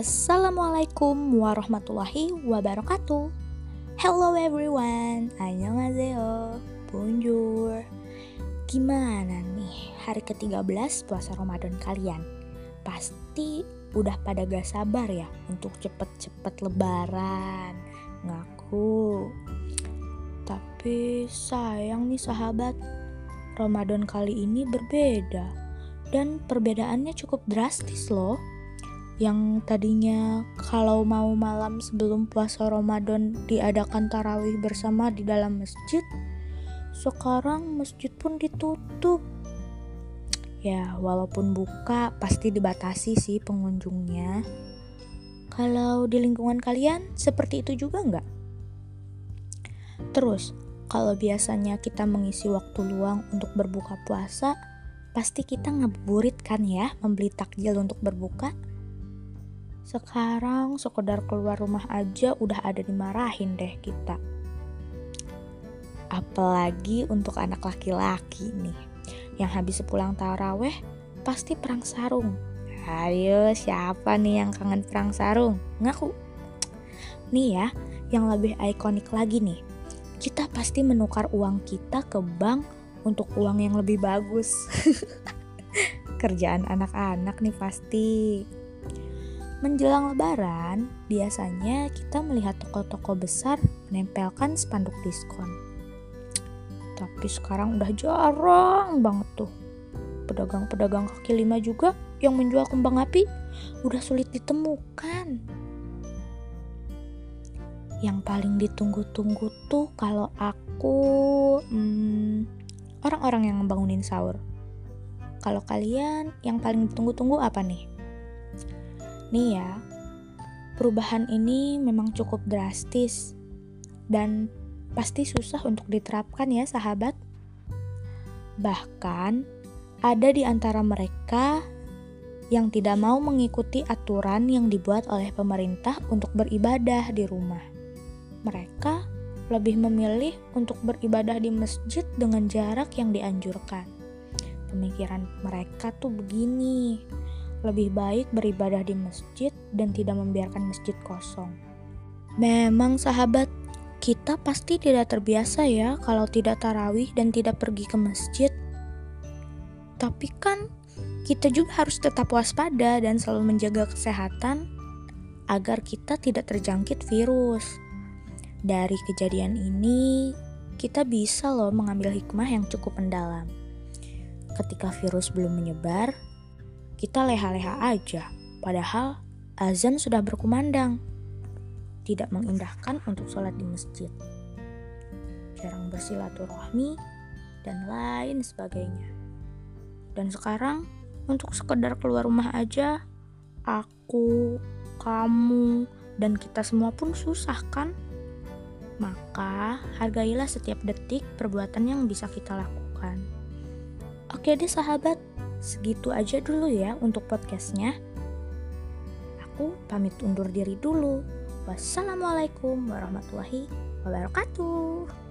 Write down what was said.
Assalamualaikum warahmatullahi wabarakatuh. Hello everyone, annyeonghaseyo, bonjour. Gimana nih hari ke-13 puasa Ramadan kalian? Pasti udah pada gak sabar ya untuk cepet-cepet lebaran. Ngaku. Tapi sayang nih sahabat Ramadan kali ini berbeda. Dan perbedaannya cukup drastis loh yang tadinya kalau mau malam sebelum puasa Ramadan diadakan tarawih bersama di dalam masjid, sekarang masjid pun ditutup. Ya, walaupun buka pasti dibatasi sih pengunjungnya. Kalau di lingkungan kalian seperti itu juga nggak? Terus, kalau biasanya kita mengisi waktu luang untuk berbuka puasa, pasti kita ngeburit kan ya membeli takjil untuk berbuka? Sekarang sekedar keluar rumah aja udah ada dimarahin deh kita. Apalagi untuk anak laki-laki nih, yang habis pulang taraweh pasti perang sarung. Ayo, siapa nih yang kangen perang sarung? Ngaku. Nih ya, yang lebih ikonik lagi nih. Kita pasti menukar uang kita ke bank untuk uang yang lebih bagus. Kerjaan anak-anak nih pasti. Menjelang lebaran, biasanya kita melihat toko-toko besar menempelkan spanduk diskon. Tapi sekarang udah jarang banget tuh. Pedagang-pedagang kaki lima juga yang menjual kembang api udah sulit ditemukan. Yang paling ditunggu-tunggu tuh kalau aku hmm, orang-orang yang membangunin sahur. Kalau kalian yang paling ditunggu-tunggu apa nih? Nih ya, perubahan ini memang cukup drastis dan pasti susah untuk diterapkan ya sahabat. Bahkan ada di antara mereka yang tidak mau mengikuti aturan yang dibuat oleh pemerintah untuk beribadah di rumah. Mereka lebih memilih untuk beribadah di masjid dengan jarak yang dianjurkan. Pemikiran mereka tuh begini, lebih baik beribadah di masjid dan tidak membiarkan masjid kosong. Memang sahabat, kita pasti tidak terbiasa ya kalau tidak tarawih dan tidak pergi ke masjid. Tapi kan kita juga harus tetap waspada dan selalu menjaga kesehatan agar kita tidak terjangkit virus. Dari kejadian ini, kita bisa loh mengambil hikmah yang cukup mendalam. Ketika virus belum menyebar, kita leha-leha aja, padahal azan sudah berkumandang. Tidak mengindahkan untuk sholat di masjid. Jarang bersilaturahmi, dan lain sebagainya. Dan sekarang, untuk sekedar keluar rumah aja, aku, kamu, dan kita semua pun susah kan? Maka, hargailah setiap detik perbuatan yang bisa kita lakukan. Oke deh sahabat, Segitu aja dulu ya untuk podcastnya. Aku pamit undur diri dulu. Wassalamualaikum warahmatullahi wabarakatuh.